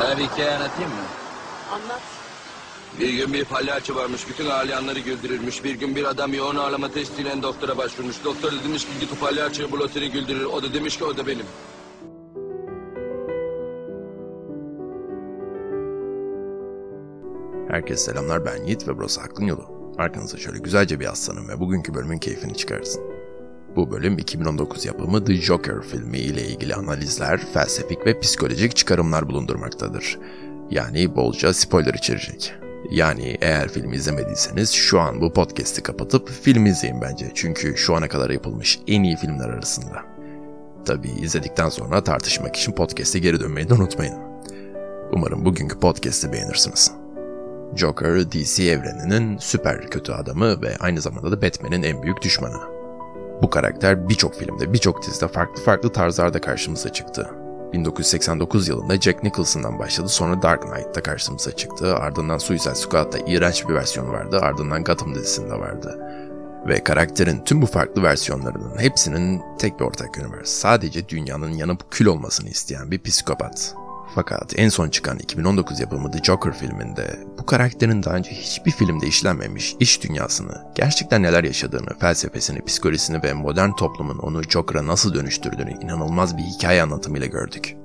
Sana bir hikaye anlatayım mı? Anlat. Bir gün bir palyaço varmış, bütün ağlayanları güldürürmüş. Bir gün bir adam yoğun ağlama testiyle doktora başvurmuş. Doktor da demiş ki git palyaçoyu bul o seni güldürür. O da demiş ki o da benim. Herkese selamlar ben Yiğit ve burası Aklın Yolu. Arkanıza şöyle güzelce bir yaslanın ve bugünkü bölümün keyfini çıkarırsın. Bu bölüm 2019 yapımı The Joker filmi ile ilgili analizler, felsefik ve psikolojik çıkarımlar bulundurmaktadır. Yani bolca spoiler içerecek. Yani eğer filmi izlemediyseniz şu an bu podcast'i kapatıp film izleyin bence. Çünkü şu ana kadar yapılmış en iyi filmler arasında. Tabii izledikten sonra tartışmak için podcast'e geri dönmeyi de unutmayın. Umarım bugünkü podcast'i beğenirsiniz. Joker, DC evreninin süper kötü adamı ve aynı zamanda da Batman'in en büyük düşmanı. Bu karakter birçok filmde, birçok dizide farklı farklı tarzlarda karşımıza çıktı. 1989 yılında Jack Nicholson'dan başladı, sonra Dark Knight'ta karşımıza çıktı, ardından Suicide Squad'da iğrenç bir versiyonu vardı, ardından Gotham dizisinde vardı. Ve karakterin tüm bu farklı versiyonlarının hepsinin tek bir ortak yönü var. Sadece dünyanın yanıp kül olmasını isteyen bir psikopat. Fakat en son çıkan 2019 yapımı The Joker filminde bu karakterin daha önce hiçbir filmde işlenmemiş iç dünyasını, gerçekten neler yaşadığını, felsefesini, psikolojisini ve modern toplumun onu Joker'a nasıl dönüştürdüğünü inanılmaz bir hikaye anlatımıyla gördük.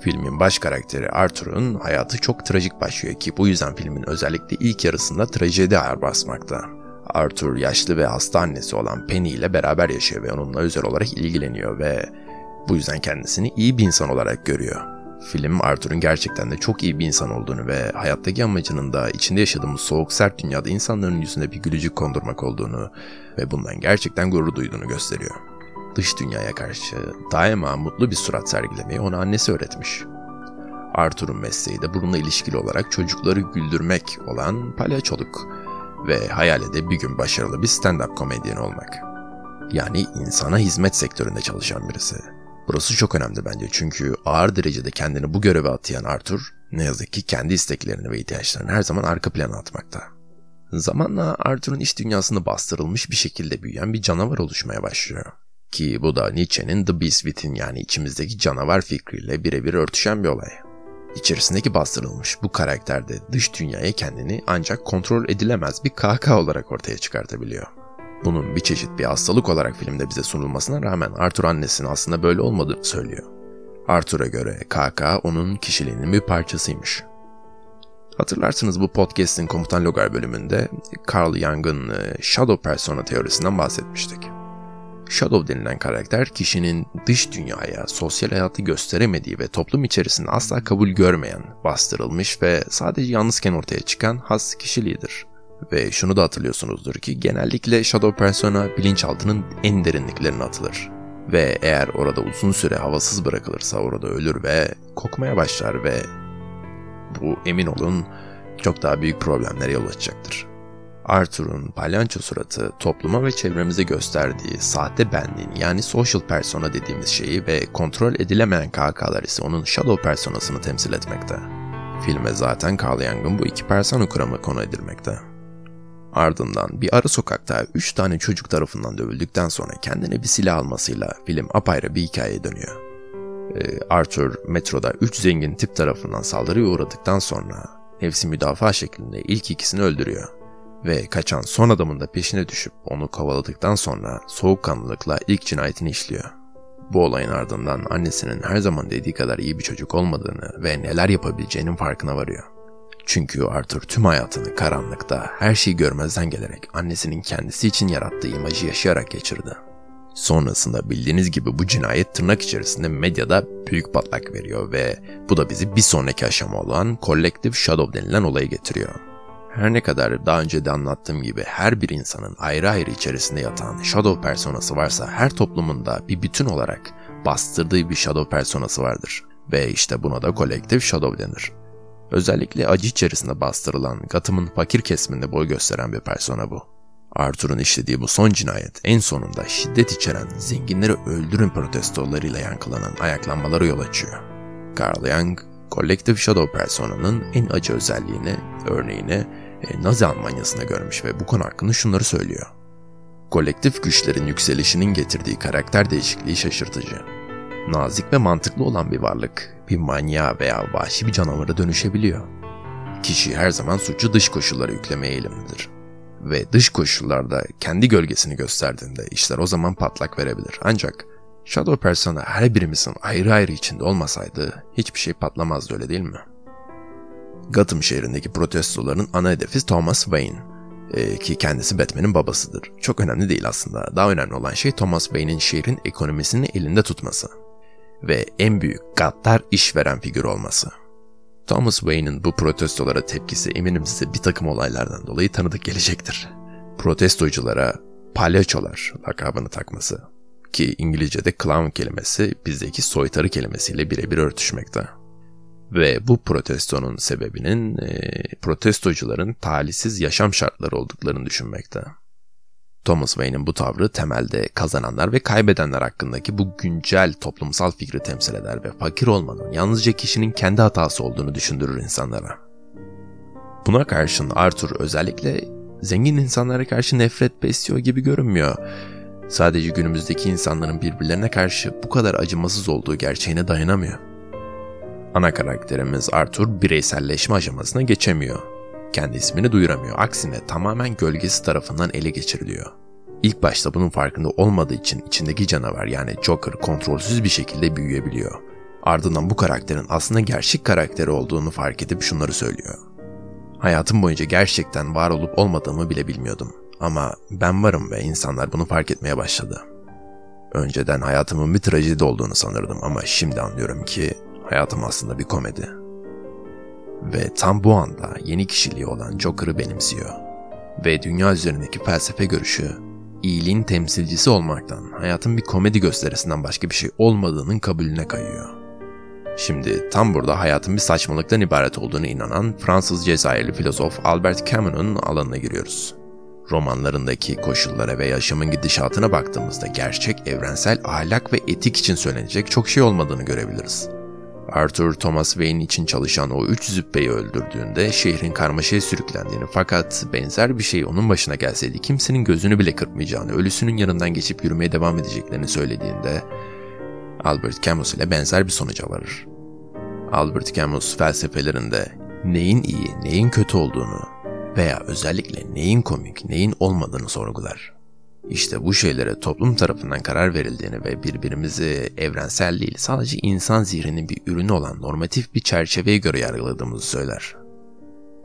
Filmin baş karakteri Arthur'un hayatı çok trajik başlıyor ki bu yüzden filmin özellikle ilk yarısında trajedi ağır basmakta. Arthur yaşlı ve hasta annesi olan Penny ile beraber yaşıyor ve onunla özel olarak ilgileniyor ve bu yüzden kendisini iyi bir insan olarak görüyor. Film Arthur'un gerçekten de çok iyi bir insan olduğunu ve hayattaki amacının da içinde yaşadığımız soğuk sert dünyada insanların yüzünde bir gülücük kondurmak olduğunu ve bundan gerçekten gurur duyduğunu gösteriyor. Dış dünyaya karşı daima mutlu bir surat sergilemeyi ona annesi öğretmiş. Arthur'un mesleği de bununla ilişkili olarak çocukları güldürmek olan palyaçoluk ve hayali de bir gün başarılı bir stand-up komedyen olmak. Yani insana hizmet sektöründe çalışan birisi. Burası çok önemli bence çünkü ağır derecede kendini bu göreve atayan Arthur ne yazık ki kendi isteklerini ve ihtiyaçlarını her zaman arka plana atmakta. Zamanla Arthur'un iş dünyasında bastırılmış bir şekilde büyüyen bir canavar oluşmaya başlıyor. Ki bu da Nietzsche'nin The Beast Within yani içimizdeki canavar fikriyle birebir örtüşen bir olay. İçerisindeki bastırılmış bu karakter de dış dünyaya kendini ancak kontrol edilemez bir kahkaha olarak ortaya çıkartabiliyor. Bunun bir çeşit bir hastalık olarak filmde bize sunulmasına rağmen Arthur annesinin aslında böyle olmadığını söylüyor. Arthur'a göre KK onun kişiliğinin bir parçasıymış. Hatırlarsınız bu podcast'in Komutan Logar bölümünde Carl Jung'ın Shadow Persona teorisinden bahsetmiştik. Shadow denilen karakter kişinin dış dünyaya, sosyal hayatı gösteremediği ve toplum içerisinde asla kabul görmeyen, bastırılmış ve sadece yalnızken ortaya çıkan has kişiliğidir. Ve şunu da hatırlıyorsunuzdur ki genellikle Shadow Persona bilinçaltının en derinliklerine atılır. Ve eğer orada uzun süre havasız bırakılırsa orada ölür ve kokmaya başlar ve bu emin olun çok daha büyük problemlere yol açacaktır. Arthur'un palyanço suratı topluma ve çevremize gösterdiği sahte benliğin yani social persona dediğimiz şeyi ve kontrol edilemeyen KK'lar ise onun shadow personasını temsil etmekte. Filme zaten Carl Jung'un bu iki persona kuramı konu edilmekte. Ardından bir arı sokakta 3 tane çocuk tarafından dövüldükten sonra kendine bir silah almasıyla film apayrı bir hikayeye dönüyor. Ee, Arthur metroda 3 zengin tip tarafından saldırıya uğradıktan sonra nefsi müdafaa şeklinde ilk ikisini öldürüyor. Ve kaçan son adamın da peşine düşüp onu kovaladıktan sonra soğukkanlılıkla ilk cinayetini işliyor. Bu olayın ardından annesinin her zaman dediği kadar iyi bir çocuk olmadığını ve neler yapabileceğinin farkına varıyor. Çünkü Arthur tüm hayatını karanlıkta, her şeyi görmezden gelerek annesinin kendisi için yarattığı imajı yaşayarak geçirdi. Sonrasında bildiğiniz gibi bu cinayet tırnak içerisinde medyada büyük patlak veriyor ve bu da bizi bir sonraki aşama olan Collective Shadow denilen olaya getiriyor. Her ne kadar daha önce de anlattığım gibi her bir insanın ayrı ayrı içerisinde yatan shadow personası varsa her toplumunda bir bütün olarak bastırdığı bir shadow personası vardır. Ve işte buna da collective shadow denir. Özellikle acı içerisinde bastırılan Gotham'ın fakir kesiminde boy gösteren bir persona bu. Arthur'un işlediği bu son cinayet en sonunda şiddet içeren zenginleri öldürün protestolarıyla yankılanan ayaklanmalara yol açıyor. Carl Jung, Collective Shadow personanın en acı özelliğini, örneğini e, Nazi Almanyası'nda görmüş ve bu konu hakkında şunları söylüyor. Kolektif güçlerin yükselişinin getirdiği karakter değişikliği şaşırtıcı. Nazik ve mantıklı olan bir varlık bir manyağa veya vahşi bir canavara dönüşebiliyor. Kişi her zaman suçu dış koşullara yüklemeye eğilimlidir. Ve dış koşullarda kendi gölgesini gösterdiğinde işler o zaman patlak verebilir. Ancak Shadow Persona her birimizin ayrı ayrı içinde olmasaydı hiçbir şey patlamazdı öyle değil mi? Gotham şehrindeki protestoların ana hedefi Thomas Wayne ee, ki kendisi Batman'in babasıdır. Çok önemli değil aslında. Daha önemli olan şey Thomas Wayne'in şehrin ekonomisini elinde tutması ve en büyük gaddar işveren figür olması. Thomas Wayne'in bu protestolara tepkisi eminim size bir takım olaylardan dolayı tanıdık gelecektir. Protestoculara palyaçolar lakabını takması ki İngilizce'de clown kelimesi bizdeki soytarı kelimesiyle birebir örtüşmekte. Ve bu protestonun sebebinin e, protestocuların talihsiz yaşam şartları olduklarını düşünmekte. Thomas Wayne'in bu tavrı temelde kazananlar ve kaybedenler hakkındaki bu güncel toplumsal fikri temsil eder ve fakir olmanın yalnızca kişinin kendi hatası olduğunu düşündürür insanlara. Buna karşın Arthur özellikle zengin insanlara karşı nefret besliyor gibi görünmüyor. Sadece günümüzdeki insanların birbirlerine karşı bu kadar acımasız olduğu gerçeğine dayanamıyor. Ana karakterimiz Arthur bireyselleşme aşamasına geçemiyor. Kendi ismini duyuramıyor. Aksine tamamen gölgesi tarafından ele geçiriliyor. İlk başta bunun farkında olmadığı için içindeki canavar yani Joker kontrolsüz bir şekilde büyüyebiliyor. Ardından bu karakterin aslında gerçek karakteri olduğunu fark edip şunları söylüyor. Hayatım boyunca gerçekten var olup olmadığımı bile bilmiyordum. Ama ben varım ve insanlar bunu fark etmeye başladı. Önceden hayatımın bir trajedi olduğunu sanırdım ama şimdi anlıyorum ki hayatım aslında bir komedi. Ve tam bu anda yeni kişiliği olan Joker'ı benimsiyor. Ve dünya üzerindeki felsefe görüşü, iyiliğin temsilcisi olmaktan, hayatın bir komedi gösterisinden başka bir şey olmadığının kabulüne kayıyor. Şimdi tam burada hayatın bir saçmalıktan ibaret olduğunu inanan Fransız Cezayirli filozof Albert Camus'un alanına giriyoruz. Romanlarındaki koşullara ve yaşamın gidişatına baktığımızda gerçek, evrensel ahlak ve etik için söylenecek çok şey olmadığını görebiliriz. Arthur Thomas Wayne için çalışan o üç züppeyi öldürdüğünde şehrin karmaşaya sürüklendiğini fakat benzer bir şey onun başına gelseydi kimsenin gözünü bile kırpmayacağını, ölüsünün yanından geçip yürümeye devam edeceklerini söylediğinde Albert Camus ile benzer bir sonuca varır. Albert Camus felsefelerinde neyin iyi, neyin kötü olduğunu veya özellikle neyin komik, neyin olmadığını sorgular. İşte bu şeylere toplum tarafından karar verildiğini ve birbirimizi evrensel değil sadece insan zihninin bir ürünü olan normatif bir çerçeveye göre yargıladığımızı söyler.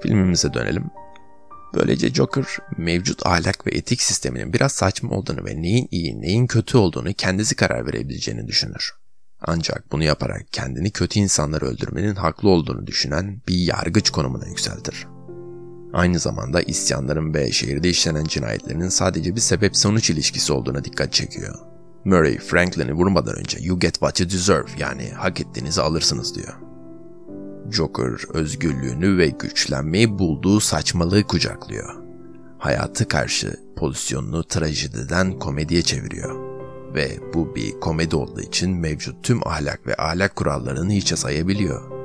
Filmimize dönelim. Böylece Joker mevcut ahlak ve etik sisteminin biraz saçma olduğunu ve neyin iyi neyin kötü olduğunu kendisi karar verebileceğini düşünür. Ancak bunu yaparak kendini kötü insanları öldürmenin haklı olduğunu düşünen bir yargıç konumuna yükseltir. Aynı zamanda isyanların ve şehirde işlenen cinayetlerin sadece bir sebep-sonuç ilişkisi olduğuna dikkat çekiyor. Murray, Franklin'i vurmadan önce you get what you deserve yani hak ettiğinizi alırsınız diyor. Joker özgürlüğünü ve güçlenmeyi bulduğu saçmalığı kucaklıyor. Hayatı karşı pozisyonunu trajediden komediye çeviriyor. Ve bu bir komedi olduğu için mevcut tüm ahlak ve ahlak kurallarını hiçe sayabiliyor.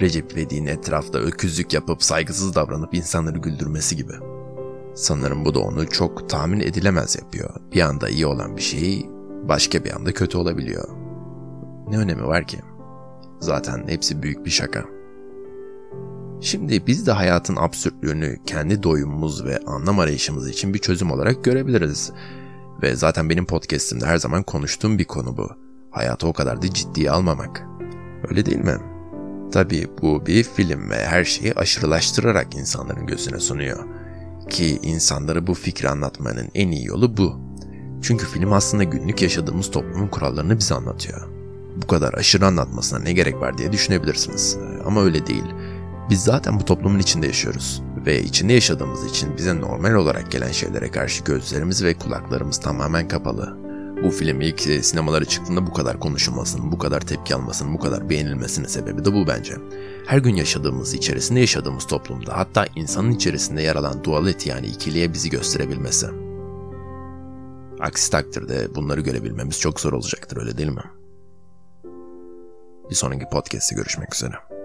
Recep İvedik'in etrafta öküzlük yapıp saygısız davranıp insanları güldürmesi gibi. Sanırım bu da onu çok tahmin edilemez yapıyor. Bir anda iyi olan bir şey başka bir anda kötü olabiliyor. Ne önemi var ki? Zaten hepsi büyük bir şaka. Şimdi biz de hayatın absürtlüğünü kendi doyumumuz ve anlam arayışımız için bir çözüm olarak görebiliriz. Ve zaten benim podcastimde her zaman konuştuğum bir konu bu. Hayatı o kadar da ciddiye almamak. Öyle değil mi? Tabii bu bir film ve her şeyi aşırılaştırarak insanların gözüne sunuyor. Ki insanlara bu fikri anlatmanın en iyi yolu bu. Çünkü film aslında günlük yaşadığımız toplumun kurallarını bize anlatıyor. Bu kadar aşırı anlatmasına ne gerek var diye düşünebilirsiniz. Ama öyle değil. Biz zaten bu toplumun içinde yaşıyoruz ve içinde yaşadığımız için bize normal olarak gelen şeylere karşı gözlerimiz ve kulaklarımız tamamen kapalı. Bu film ilk sinemalara çıktığında bu kadar konuşulmasının, bu kadar tepki almasının, bu kadar beğenilmesinin sebebi de bu bence. Her gün yaşadığımız, içerisinde yaşadığımız toplumda hatta insanın içerisinde yer alan duality yani ikiliye bizi gösterebilmesi. Aksi takdirde bunları görebilmemiz çok zor olacaktır öyle değil mi? Bir sonraki podcast'te görüşmek üzere.